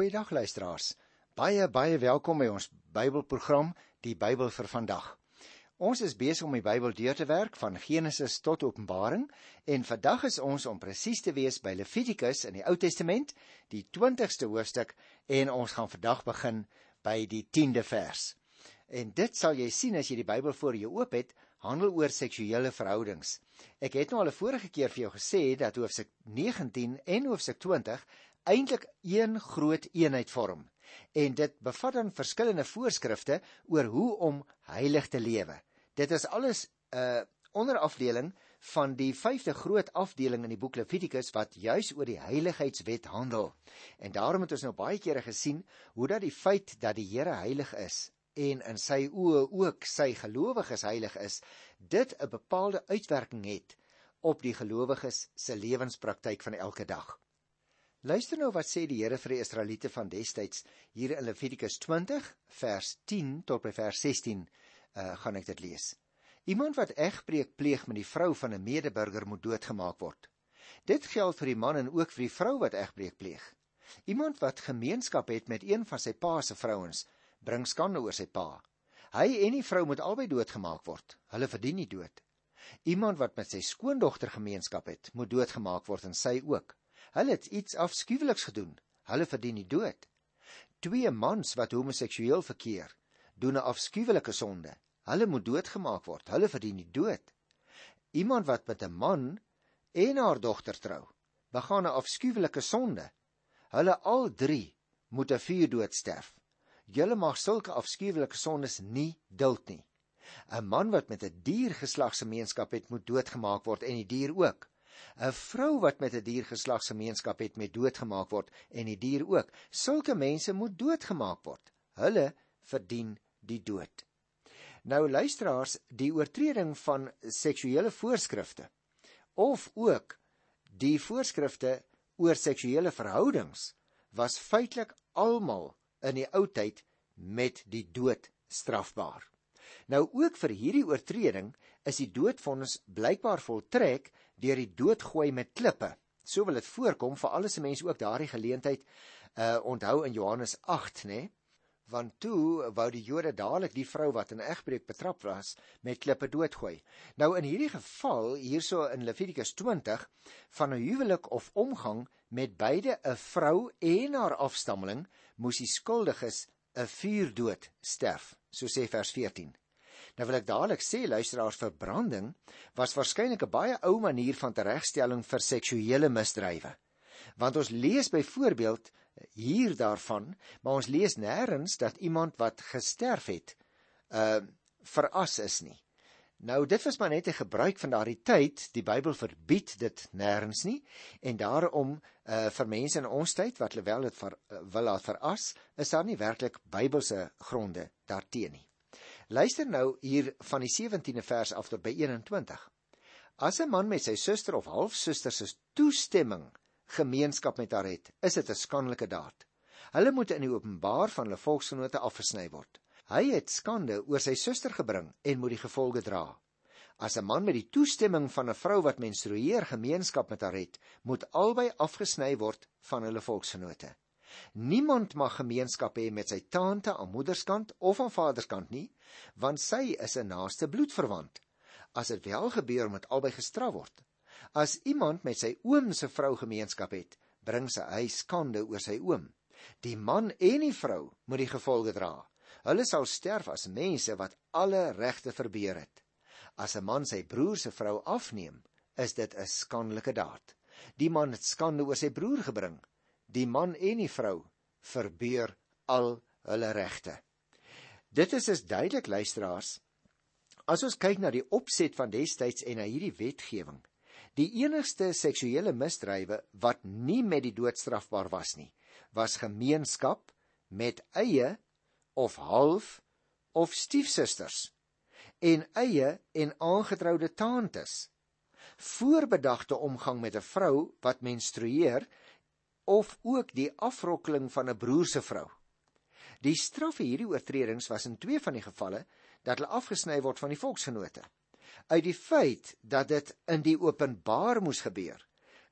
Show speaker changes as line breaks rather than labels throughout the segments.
Goeiedag luisteraars. Baie baie welkom by ons Bybelprogram, die Bybel vir vandag. Ons is besig om die Bybel deur te werk van Genesis tot Openbaring en vandag is ons om presies te wees by Levitikus in die Ou Testament, die 20ste hoofstuk en ons gaan vandag begin by die 10de vers. En dit sal jy sien as jy die Bybel voor jou oop het, handel oor seksuele verhoudings. Ek het nou al 'n vorige keer vir jou gesê dat hoofstuk 19 en hoofstuk 20 eintlik een groot eenheid vorm en dit bevat dan verskillende voorskrifte oor hoe om heilig te lewe. Dit is alles 'n uh, onderafdeling van die vyfde groot afdeling in die boek Levitikus wat juis oor die heiligheidswet handel. En daarom het ons nou baie kere gesien hoe dat die feit dat die Here heilig is en in sy oë ook sy gelowiges heilig is, dit 'n bepaalde uitwerking het op die gelowiges se lewenspraktyk van elke dag. Luister nou wat sê die Here vir die Israeliete van destyds hier in Levitikus 20 vers 10 tot by vers 16 uh, gaan ek dit lees. Iemand wat egbreek pleeg met die vrou van 'n medeburger moet doodgemaak word. Dit geld vir die man en ook vir die vrou wat egbreek pleeg. Iemand wat gemeenskap het met een van sy pa se vrouens, bring skande oor sy pa. Hy en die vrou moet albei doodgemaak word. Hulle verdien nie dood. Iemand wat met sy skoondogter gemeenskap het, moet doodgemaak word en sy ook. Hulle het iets afskuweliks gedoen. Hulle verdien die dood. Twee mans wat homoseksueel verkeer, doen 'n afskuwelike sonde. Hulle moet doodgemaak word. Hulle verdien die dood. Iemand wat met 'n man en haar dogter trou, begaan 'n afskuwelike sonde. Hulle al drie moet 'n vuurdood sterf. Julle mag sulke afskuwelike sondes nie duld nie. 'n Man wat met 'n dier geslagsgemeenskap het, moet doodgemaak word en die dier ook. 'n vrou wat met 'n die diergeslagsgemeenskap het met doodgemaak word en die dier ook. Sulke mense moet doodgemaak word. Hulle verdien die dood. Nou luisteraars, die oortreding van seksuele voorskrifte of ook die voorskrifte oor seksuele verhoudings was feitelik almal in die ou tyd met die dood strafbaar. Nou ook vir hierdie oortreding is die doodvonnis blykbaar voltrek deur die doodgooi met klippe. So wil dit voorkom vir alles se mense ook daardie geleentheid uh onthou in Johannes 8, né? Nee? Want toe wou die Jode dadelik die vrou wat in egbreek betrap was met klippe doodgooi. Nou in hierdie geval hierso in Levitikus 20 van 'n huwelik of omgang met beide 'n vrou en haar afstammeling moes die skuldiges 'n vuurdood sterf, so sê vers 14. Nou wil ek dadelik sê luisteraars verbranding was waarskynlik 'n baie ou manier van teregstelling vir seksuele misdrywe. Want ons lees byvoorbeeld hier daarvan, maar ons lees nêrens dat iemand wat gesterf het, uh veras is nie. Nou dit was maar net 'n gebruik van daardie tyd. Die Bybel verbied dit nêrens nie en daarom uh vir mense in ons tyd wat hulle wel dit uh, wil laat veras, is daar nie werklik Bybelse gronde daarteenoor nie. Luister nou hier van die 17de vers af tot by 21. As 'n man met sy suster of halfsuster se toestemming gemeenskap met haar het, is dit 'n skandelike daad. Hulle moet in die openbaar van hulle volksgenote afgesny word. Hy het skande oor sy suster gebring en moet die gevolge dra. As 'n man met die toestemming van 'n vrou wat menstrueer gemeenskap met haar het, moet albei afgesny word van hulle volksgenote. Niemand mag gemeenskap hê met sy tante aan moederskant of aan vaderskant nie, want sy is 'n naaste bloedverwant. As dit wel gebeur moet albei gestraf word. As iemand met sy oom se vrou gemeenskap het, bring sy hy skande oor sy oom. Die man en die vrou moet die gevolge dra. Hulle sal sterf as mense wat alle regte verbeur het. As 'n man sy broer se vrou afneem, is dit 'n skandelike daad. Die man het skande oor sy broer gebring die man en die vrou verbeur al hulle regte. Dit is is duidelik luisteraars. As ons kyk na die opset van destyds en na hierdie wetgewing, die enigste seksuele misdrywe wat nie met die dood strafbaar was nie, was gemeenskap met eie of half of stiefsusters en eie en aangetroude tantes. Voorbedagte omgang met 'n vrou wat menstrueer of ook die afrokkeling van 'n broer se vrou. Die straf vir hierdie oortredings was in twee van die gevalle dat hulle afgesny word van die volksgenote. Uit die feit dat dit in die openbaar moes gebeur,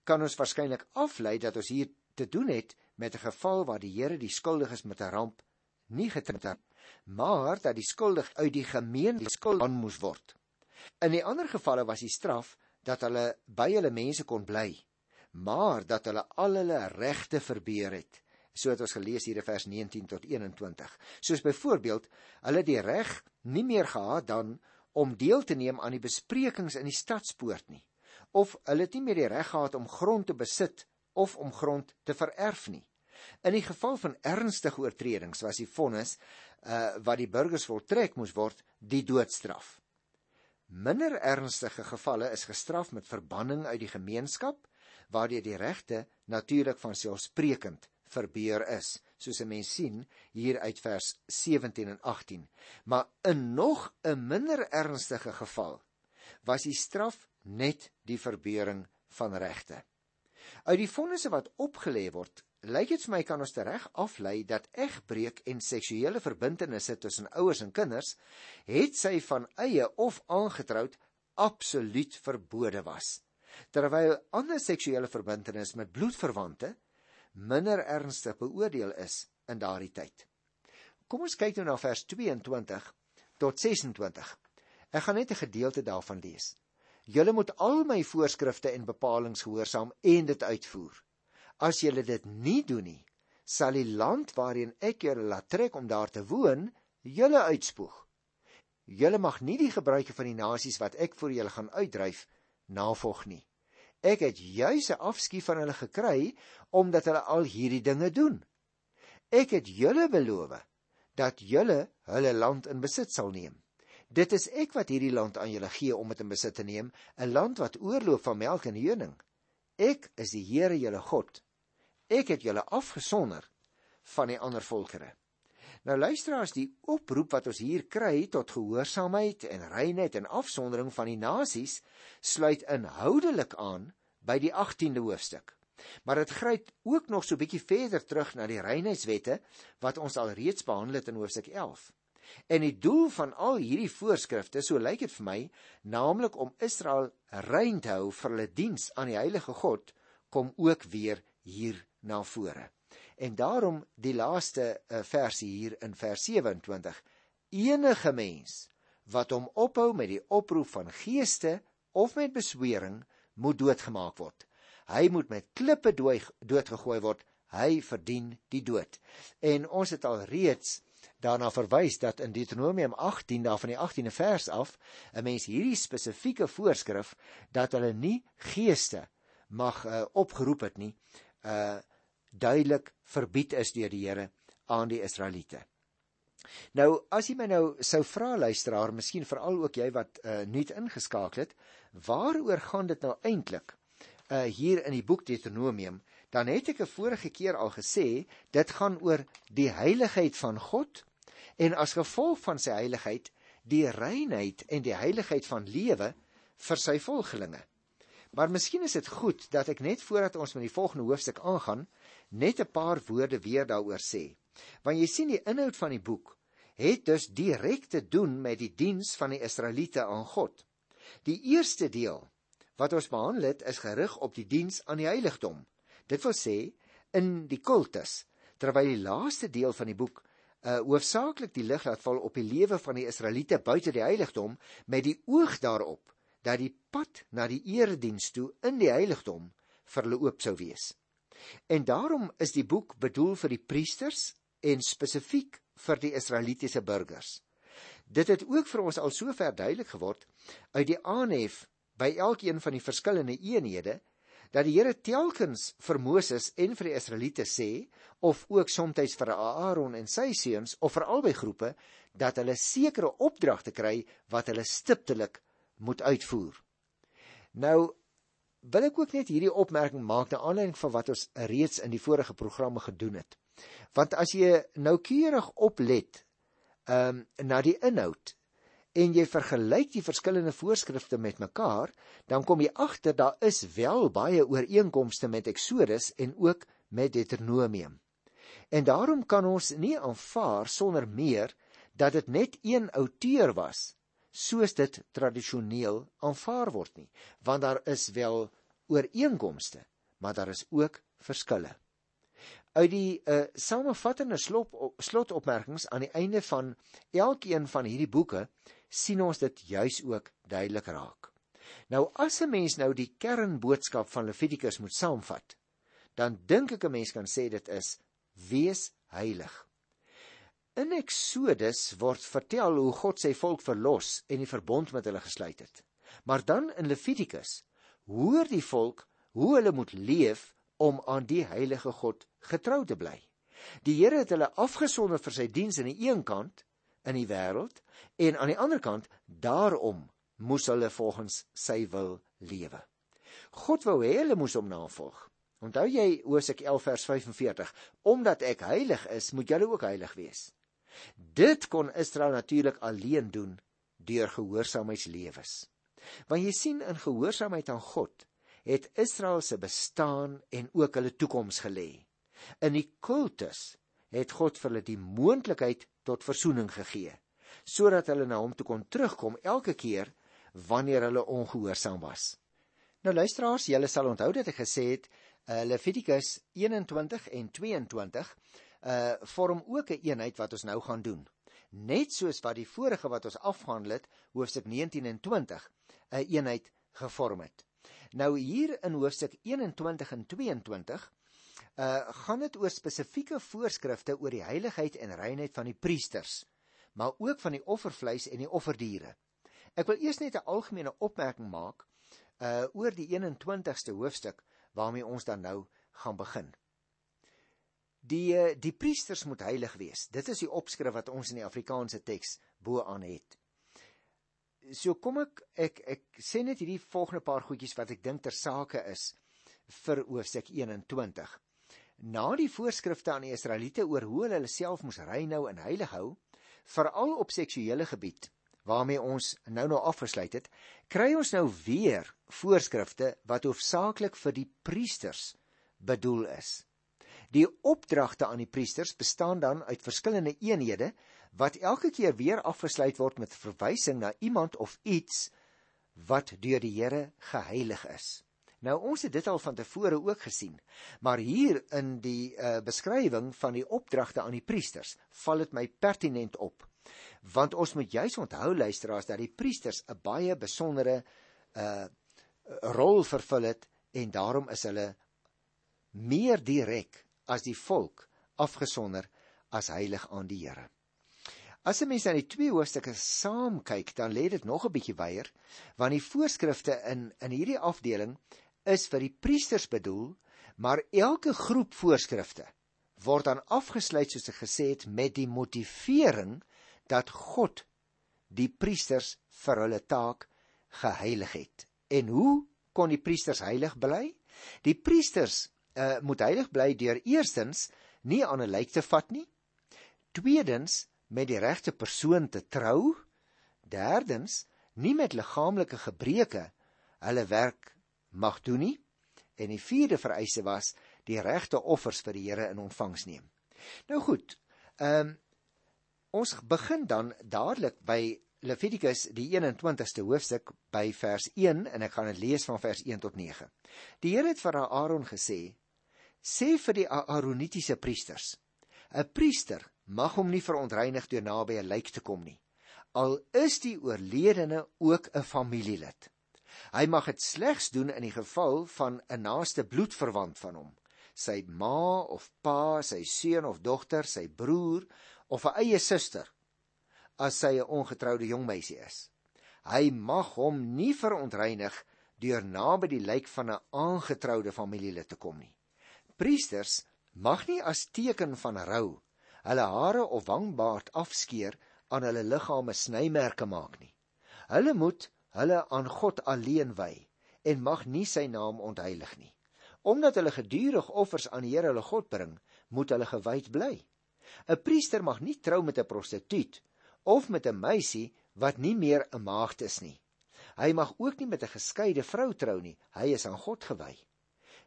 kan ons waarskynlik aflei dat ons hier te doen het met 'n geval waar die Here die skuldiges met 'n ramp nie getref het, maar dat die skuldig uit die gemeente skuld aan moes word. In die ander gevalle was die straf dat hulle by hulle mense kon bly, maar dat hulle al hulle regte verbeur het. So het ons gelees hier in vers 19 tot 21. Soos byvoorbeeld, hulle die reg nie meer gehad dan om deel te neem aan die besprekings in die stadspoort nie, of hulle het nie meer die reg gehad om grond te besit of om grond te vererf nie. In die geval van ernstige oortredings was die vonnis uh, wat die burgers voltrek moes word die doodstraf. Minder ernstige gevalle is gestraf met verbanning uit die gemeenskap waardeur die regte natuurlik van selfsprekend verbeur is. Soos 'n mens sien hier uit vers 17 en 18 maar in nog 'n minder ernstige geval was die straf net die verbeuring van regte. Uit die vonnisse wat opgelê word lyk dit vir my kan ons reg aflei dat egbreek en seksuele verbintenisse tussen ouers en kinders het sy van eie of aangetroud absoluut verbode was terwyl ander seksuele verbintenis met bloedverwante minder ernstig beoordeel is in daardie tyd. Kom ons kyk nou na vers 22 tot 26. Ek gaan net 'n gedeelte daarvan lees. Julle moet al my voorskrifte en bepalinge gehoorsaam en dit uitvoer. As julle dit nie doen nie, sal die land waarheen ek julle laat trek om daar te woon, julle uitspoeg. Julle mag nie die gebruike van die nasies wat ek vir julle gaan uitdryf navolg nie. Ek het juis 'n afskie van hulle gekry omdat hulle al hierdie dinge doen. Ek het julle beloof dat julle hulle land in besit sal neem. Dit is ek wat hierdie land aan julle gee om dit in besit te neem, 'n land wat oorloop van melk en honing. Ek is die Here julle God. Ek het julle afgesonder van die ander volkere. Nou luisteraars, die oproep wat ons hier kry tot gehoorsaamheid en reinheid en afsondering van die nasies sluit inhoudelik aan by die 18de hoofstuk. Maar dit gryp ook nog so 'n bietjie verder terug na die reinheidswette wat ons al reeds behandel het in hoofstuk 11. En die doel van al hierdie voorskrifte, so lyk dit vir my, naamlik om Israel rein te hou vir hulle diens aan die heilige God, kom ook weer hier na vore. En daarom die laaste uh, versie hier in vers 27. Enige mens wat hom ophou met die oproep van geeste of met beswering moet doodgemaak word. Hy moet met klippe doodgegooi word. Hy verdien die dood. En ons het al reeds daarna verwys dat in Deuteronomium 18 daar van die 18de vers af 'n mens hierdie spesifieke voorskrif dat hulle nie geeste mag uh, opgeroep het nie. Uh duidelik verbied is deur die Here aan die Israeliete. Nou as jy my nou sou vra luisteraar, miskien veral ook jy wat uh, nuut ingeskakel het, waaroor gaan dit nou eintlik uh, hier in die boek Deuteronomium? Dan het ek 'n vorige keer al gesê, dit gaan oor die heiligheid van God en as gevolg van sy heiligheid die reinheid en die heiligheid van lewe vir sy volgelinge. Maar miskien is dit goed dat ek net voordat ons met die volgende hoofstuk aangaan, net 'n paar woorde weer daaroor sê. Want jy sien die inhoud van die boek het dus direk te doen met die diens van die Israeliete aan God. Die eerste deel wat ons behandel het is gerig op die diens aan die heiligdom. Dit wil sê in die kultus, terwyl die laaste deel van die boek uh hoofsaaklik die lig laat val op die lewe van die Israeliete buite die heiligdom met die oog daarop dat die pad na die erediens toe in die heiligdom vir hulle oop sou wees. En daarom is die boek bedoel vir die priesters en spesifiek vir die Israelitiese burgers. Dit het ook vir ons al sover duidelik geword uit die aanhef by elkeen van die verskillende eenhede dat die Here telkens vir Moses en vir die Israeliete sê of ook soms vir Aaron en sy seuns of vir albei groepe dat hulle sekere opdragte kry wat hulle stiptelik moet uitvoer. Nou wil ek ook net hierdie opmerking maak na aanleiding van wat ons reeds in die vorige programme gedoen het. Want as jy noukeurig oplet ehm um, na die inhoud en jy vergelyk die verskillende voorskrifte met mekaar, dan kom jy agter daar is wel baie ooreenkomste met Eksodus en ook met Deuteronomium. En daarom kan ons nie aanvaar sonder meer dat dit net een outeur was soos dit tradisioneel aanvaar word nie, want daar is wel ooreenkomste, maar daar is ook verskille. Uit die uh, samevattende slot slotopmerkings aan die einde van elkeen van hierdie boeke sien ons dit juis ook duidelik raak. Nou as 'n mens nou die kernboodskap van Levitikus moet saamvat, dan dink ek 'n mens kan sê dit is wees heilig. In Eksodus word vertel hoe God sy volk verlos en die verbond met hulle gesluit het. Maar dan in Levitikus hoor die volk hoe hulle moet leef om aan die heilige God getrou te bly. Die Here het hulle afgesonder vir sy diens aan die een kant in die wêreld en aan die ander kant daarom moes hulle volgens sy wil lewe. God wou hê hulle moes hom navolg. Onthou jy Hosea 11 vers 45, omdat ek heilig is, moet julle ook heilig wees. Dit kon Israel natuurlik alleen doen deur gehoorsaamheidslewens. Want jy sien in gehoorsaamheid aan God het Israel se bestaan en ook hulle toekoms gelê. In die kultus het God vir hulle die moontlikheid tot verzoening gegee sodat hulle na hom toe kon terugkom elke keer wanneer hulle ongehoorsaam was. Nou luisteraars, julle sal onthou dat ek gesê het uh, Levitikus 21 en 22 uh vorm ook 'n een eenheid wat ons nou gaan doen. Net soos wat die vorige wat ons afhandel het, hoofstuk 19 en 20, 'n een eenheid gevorm het. Nou hier in hoofstuk 21 en 22 uh gaan dit oor spesifieke voorskrifte oor die heiligheid en reinheid van die priesters, maar ook van die offervleis en die offerdiere. Ek wil eers net 'n algemene opmerking maak uh oor die 21ste hoofstuk waarmee ons dan nou gaan begin. Die uh, die priesters moet heilig wees. Dit is die opskrif wat ons in die Afrikaanse teks bo aan het so kom ek ek ek sê net hierdie volgende paar goedjies wat ek dink ter sake is vir hoofstuk 21. Na die voorskrifte aan die Israeliete oor hoe hulle hulle self moes reinhou en heilig hou, veral op seksuele gebied waarmee ons nou nou afgesluit het, kry ons nou weer voorskrifte wat hoofsaaklik vir die priesters bedoel is. Die opdragte aan die priesters bestaan dan uit verskillende eenhede wat elke keer weer afgesluit word met verwysing na iemand of iets wat deur die Here geheilig is. Nou ons het dit al van tevore ook gesien, maar hier in die uh, beskrywing van die opdragte aan die priesters val dit my pertinent op. Want ons moet juis onthou luisteraars dat die priesters 'n baie besondere uh rol vervul het en daarom is hulle meer direk as die volk afgesonder as heilig aan die Here. As 'n mens na die twee hoofstukke saam kyk, dan lê dit nog 'n bietjie weier, want die voorskrifte in in hierdie afdeling is vir die priesters bedoel, maar elke groep voorskrifte word dan afgesluit soos ek gesê het met die motivering dat God die priesters vir hulle taak geheilig het. En hoe kon die priesters heilig bly? Die priesters uh, moet heilig bly deur eerstens nie aan 'n lijk te vat nie. Tweedens met die regte persoon te trou. Derdens nie met liggaamlike gebreke hulle werk mag doen nie. En die vierde vereiste was die regte offers vir die Here in ontvangs neem. Nou goed. Ehm um, ons begin dan dadelik by Levitikus die 21ste hoofstuk by vers 1 en ek gaan dit lees van vers 1 tot 9. Die Here het vir Aaron gesê: sê vir die Aaronitiese priesters: 'n Priester mag hom nie verontreinig deur naby 'n lijk te kom nie. Al is die oorledene ook 'n familielid. Hy mag dit slegs doen in die geval van 'n naaste bloedverwant van hom, sy ma of pa, sy seun of dogter, sy broer of 'n eie suster, as sy 'n ongetroude jong meisie is. Hy mag hom nie verontreinig deur naby die lijk van 'n aangetroude familielid te kom nie. Priesters mag nie as teken van rou hulle hare of wangbaard afskeer aan hulle liggame snymerke maak nie. Hulle moet hulle aan God alleen wy en mag nie sy naam ontheilig nie. Omdat hulle gedurig offers aan die Here hulle God bring, moet hulle gewyd bly. 'n Priester mag nie trou met 'n prostituut of met 'n meisie wat nie meer 'n maagd is nie. Hy mag ook nie met 'n geskeide vrou trou nie. Hy is aan God gewy.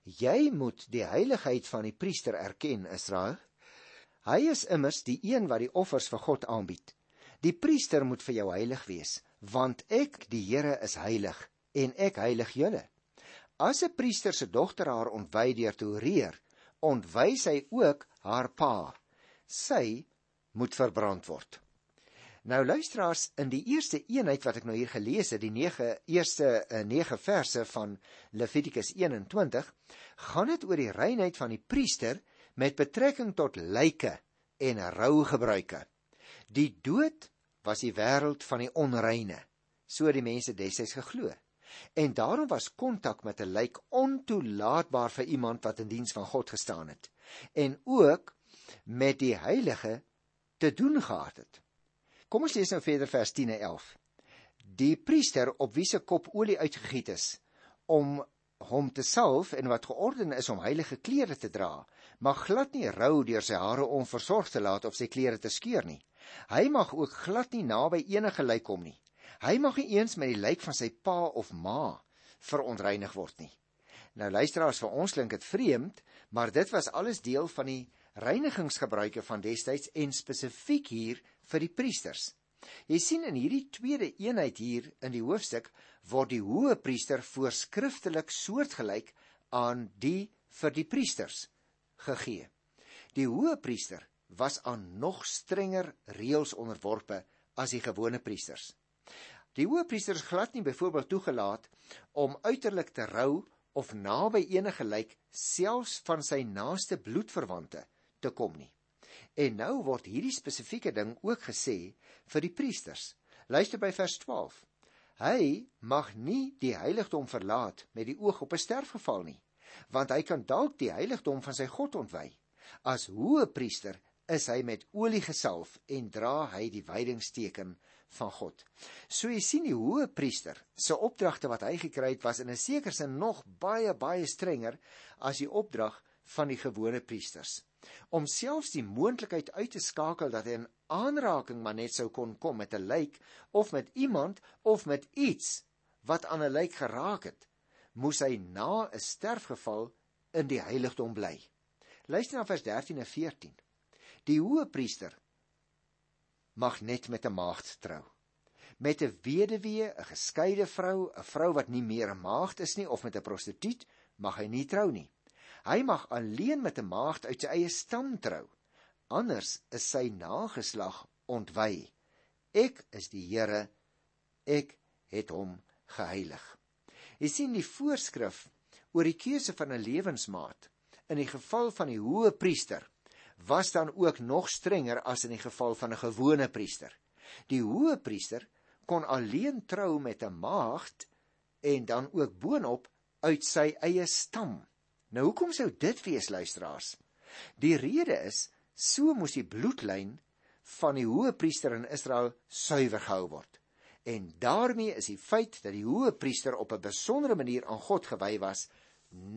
Jy moet die heiligheid van die priester erken, Israel. Hy is immers die een wat die offers vir God aanbied. Die priester moet vir jou heilig wees, want ek, die Here, is heilig en ek heilig julle. As 'n priester se dogter haar ontwy deur te oreer ontwys hy ook haar pa. Sy moet verbrand word. Nou luisteraars, in die eerste eenheid wat ek nou hier gelees het, die 9 eerste 9 eh, verse van Levitikus 21, gaan dit oor die reinheid van die priester met betrekking tot lyke en rou gebruike. Die dood was die wêreld van die onreine, so die mense destyds geglo. En daarom was kontak met 'n lijk ontoelaatbaar vir iemand wat in diens van God gestaan het en ook met die heilige te doen gehad het. Kom ons lees nou verder vers 10 en 11. Die priester op wie se kop olie uitgegiet is om hom te salf en wat georden is om heilige klere te dra, mag glad nie rou deur sy hare onversorg te laat of sy klere te skeur nie. Hy mag ook glad nie naby enige lijk kom nie. Hy mag nie eens met die lijk van sy pa of ma verontreinig word nie. Nou luisteraars, vir ons klink dit vreemd, maar dit was alles deel van die reinigingsgebruike van destyds en spesifiek hier vir die priesters. Jy sien in hierdie tweede eenheid hier in die hoofstuk word die hoë priester voorskriftelik soortgelyk aan die vir die priesters gegee. Die hoë priester was aan nog strenger reëls onderworpe as die gewone priesters. Die hoë priesters glad nie byvoorbeeld toegelaat om uiterlik te rou of naby enige lijk selfs van sy naaste bloedverwante te kom nie. En nou word hierdie spesifieke ding ook gesê vir die priesters. Luister by vers 12. Hy mag nie die heiligdom verlaat met die oog op 'n sterfgeval nie, want hy kan dalk die heiligdom van sy God ontwy. As hoë priester is hy met olie gesalf en dra hy die wydingsteken van God. So jy sien die hoë priester se opdragte wat hy gekry het was in 'n sekere sin nog baie baie strenger as die opdrag van die gewone priesters om selfs die moontlikheid uit te skakel dat hy 'n aanraking maar net sou kon kom met 'n lijk of met iemand of met iets wat aan 'n lijk geraak het, moes hy na 'n sterfgeval in die heiligdom bly. Luister na vers 13 en 14. Die hoë priester mag net met 'n maagd trou. Met 'n weduwee, 'n geskeide vrou, 'n vrou wat nie meer 'n maagd is nie of met 'n prostituut mag hy nie trou nie. Hy mag alleen met 'n maagd uit sy eie stam trou. Anders is sy nageslag ontwy. Ek is die Here. Ek het hom geheilig. Jy sien die voorskrif oor die keuse van 'n lewensmaat in die geval van die hoë priester was dan ook nog strenger as in die geval van 'n gewone priester. Die hoë priester kon alleen trou met 'n maagd en dan ook boonop uit sy eie stam. Nou hoekom sou dit wees luisteraars? Die rede is so moes die bloedlyn van die hoë priester in Israel suiwer gehou word. En daarmee is die feit dat die hoë priester op 'n besondere manier aan God gewy was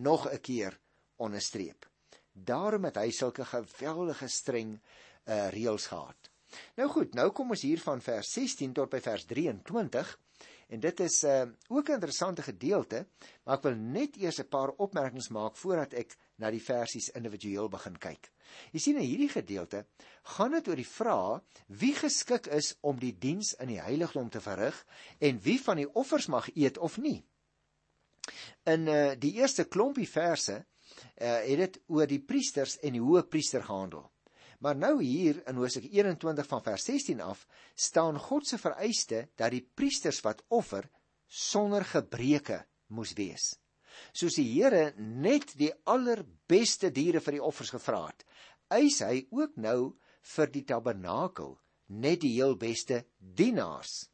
nog 'n keer onderstreep. Daarom het hy sulke geweldige streng uh, reëls gehad. Nou goed, nou kom ons hier van vers 16 tot by vers En dit is uh, ook 'n interessante gedeelte, maar ek wil net eers 'n paar opmerkings maak voordat ek na die versies individueel begin kyk. Jy sien in hierdie gedeelte gaan dit oor die vraag wie geskik is om die diens in die heiligdom te verrig en wie van die offers mag eet of nie. In uh, die eerste klompie verse uh, het dit oor die priesters en die hoë priester gehandel. Maar nou hier in Hosea 21 van vers 16 af staan God se vereiste dat die priesters wat offer sonder gebreke moes wees. Soos die Here net die allerbeste diere vir die offers gevra het, eis hy ook nou vir die tabernakel net die heel beste dienaars.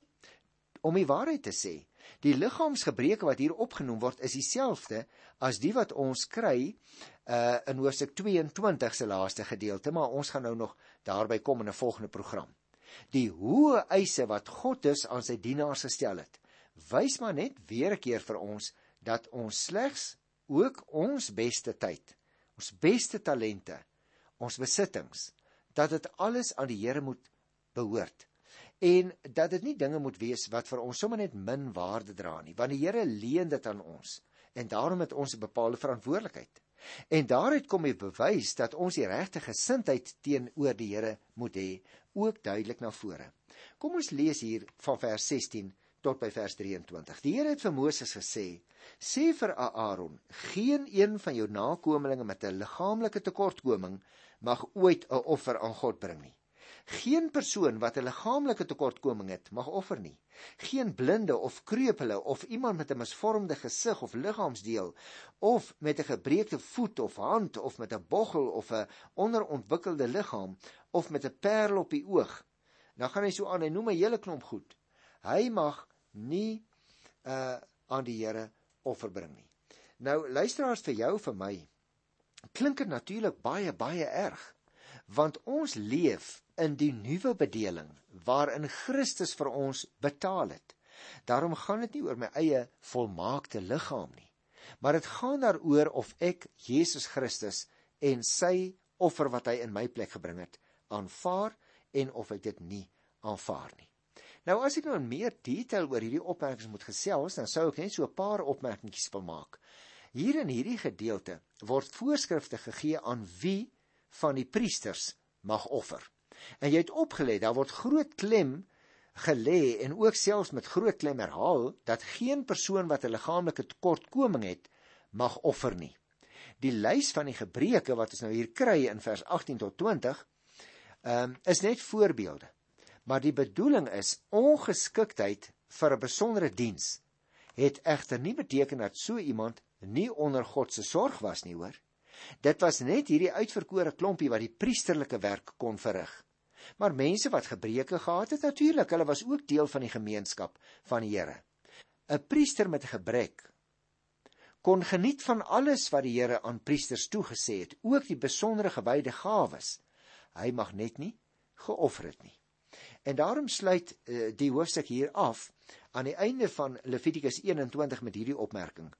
Om die waarheid te sê, die liggaamsgebreke wat hier opgenoem word is dieselfde as die wat ons kry uh in hoofstuk 22 se laaste gedeelte, maar ons gaan nou nog daarby kom in 'n volgende program. Die hoë eise wat God dus aan sy dienaars gestel het, wys maar net weer 'n keer vir ons dat ons slegs ook ons beste tyd, ons beste talente, ons besittings, dat dit alles aan die Here moet behoort. En dat dit nie dinge moet wees wat vir ons sommer net min waarde dra nie, want die Here leen dit aan ons en daarom het ons 'n bepaalde verantwoordelikheid. En daaruit kom die bewys dat ons die regte gesindheid teenoor die Here moet hê, ook duidelik na vore. Kom ons lees hier van vers 16 tot by vers 23. Die Here het vir Moses gesê: "Sê vir Aaron: Geen een van jou nakommelinge met 'n liggaamlike tekortkoming mag ooit 'n offer aan God bring nie. Geen persoon wat 'n liggaamlike tekortkoming het, mag offer nie. Geen blinde of kreupele of iemand met 'n misvormde gesig of liggaamsdeel of met 'n gebreekte voet of hand of met 'n boggel of 'n onderontwikkelde liggaam of met 'n parel op die oog. Dan gaan hy so aan, hy noem 'n hele klomp goed. Hy mag nie uh aan die Here offer bring nie. Nou luisteraars vir jou vir my klink dit natuurlik baie baie erg want ons leef in die nuwe bedeling waarin Christus vir ons betaal het. Daarom gaan dit nie oor my eie volmaakte liggaam nie, maar dit gaan daaroor of ek Jesus Christus en sy offer wat hy in my plek gebring het, aanvaar en of ek dit nie aanvaar nie. Nou as ek nou in meer detail oor hierdie opmerkings moet gesels, dan sou ek net so 'n paar opmerkingies wil maak. Hier in hierdie gedeelte word voorskrifte gegee aan wie van die priesters mag offer. En jy het opgelet, daar word groot klem gelê en ook selfs met groot klem herhaal dat geen persoon wat 'n liggaamlike tekortkoming het, mag offer nie. Die lys van die gebreke wat ons nou hier kry in vers 18 tot 20, ehm um, is net voorbeelde. Maar die bedoeling is ongeskiktheid vir 'n besondere diens het egter nie beteken dat so iemand nie onder God se sorg was nie, hoor. Dit was net hierdie uitverkore klompie wat die priesterlike werk kon verrig. Maar mense wat gebreke gehad het, natuurlik, hulle was ook deel van die gemeenskap van die Here. 'n Priester met 'n gebrek kon geniet van alles wat die Here aan priesters toegesê het, ook die besondere gewyde gawes. Hy mag net nie geoffer het nie. En daarom sluit uh, die hoofstuk hier af aan die einde van Levitikus 21 met hierdie opmerking: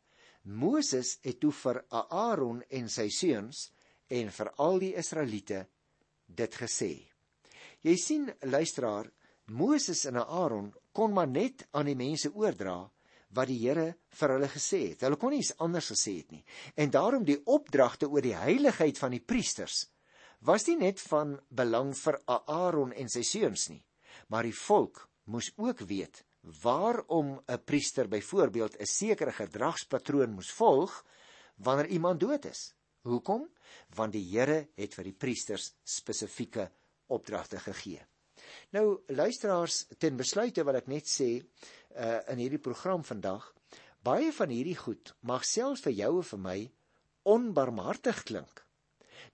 Moses het toe vir Aaron en sy seuns en vir al die Israeliete dit gesê. Jy sien luisteraar, Moses en Aaron kon maar net aan die mense oordra wat die Here vir hulle gesê het. Hulle kon iets anders gesê het nie. En daarom die opdragte oor die heiligheid van die priesters was nie net van belang vir Aaron en sy seuns nie, maar die volk moes ook weet waarom 'n priester byvoorbeeld 'n sekere gedragspatroon moes volg wanneer iemand dood is. Hoekom? Want die Here het vir die priesters spesifieke opdragte gegee. Nou luisteraars, ten besluite wil ek net sê uh in hierdie program vandag, baie van hierdie goed mag selfs vir jou en vir my onbarmhartig klink.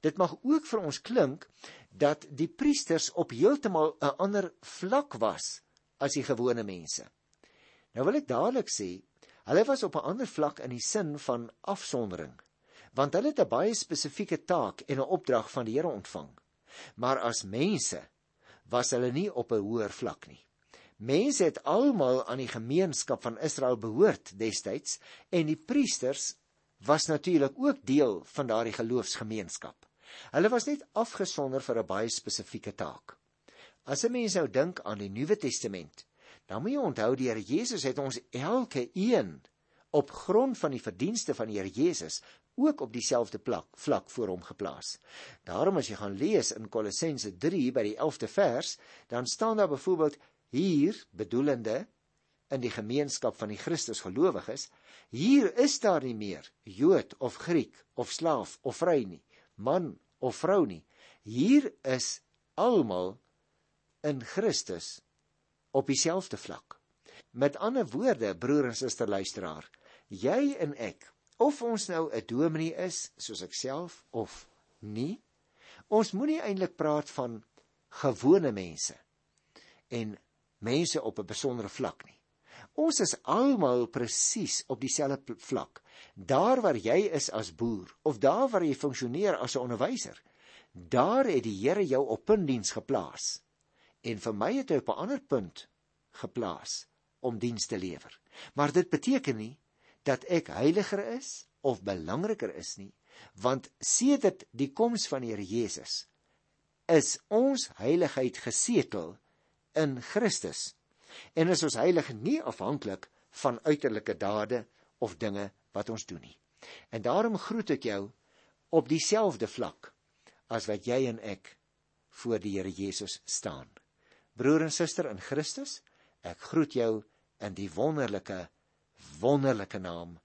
Dit mag ook vir ons klink dat die priesters op heeltemal 'n ander vlak was as die gewone mense. Nou wil ek dadelik sê, hulle was op 'n ander vlak in die sin van afsondering, want hulle het 'n baie spesifieke taak en 'n opdrag van die Here ontvang. Maar as mense was hulle nie op 'n hoër vlak nie. Mense het almal aan die gemeenskap van Israel behoort destyds en die priesters was natuurlik ook deel van daardie geloofsgemeenskap. Hulle was net afgesonder vir 'n baie spesifieke taak. As 'n mens nou dink aan die Nuwe Testament, dan moet jy onthou die Here Jesus het ons elke een op grond van die verdienste van die Here Jesus ook op dieselfde plek vlak voor hom geplaas. Daarom as jy gaan lees in Kolossense 3 by die 11de vers, dan staan daar byvoorbeeld hier bedoelende in die gemeenskap van die Christus gelowiges, hier is daar nie meer Jood of Griek of slaaf of vry nie, man of vrou nie. Hier is almal in Christus op dieselfde vlak. Met ander woorde, broer en suster luisteraar, jy en ek, of ons nou 'n dominee is soos ek self of nie, ons moenie eintlik praat van gewone mense en mense op 'n besondere vlak nie. Ons is almal presies op dieselfde vlak. Daar waar jy is as boer of daar waar jy funksioneer as 'n onderwyser, daar het die Here jou op puntdiens geplaas en vir my het hy op 'n ander punt geplaas om diens te lewer. Maar dit beteken nie dat ek heiliger is of belangriker is nie, want sedert die koms van die Here Jesus is ons heiligheid gesetel in Christus. En is ons heilig nie afhanklik van uiterlike dade of dinge wat ons doen nie. En daarom groet ek jou op dieselfde vlak as wat jy en ek voor die Here Jesus staan. Broer en suster in Christus, ek groet jou in die wonderlike wonderlike naam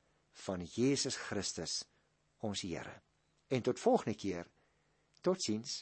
van Jesus Christus ons Here. En tot volgende keer. Totsiens.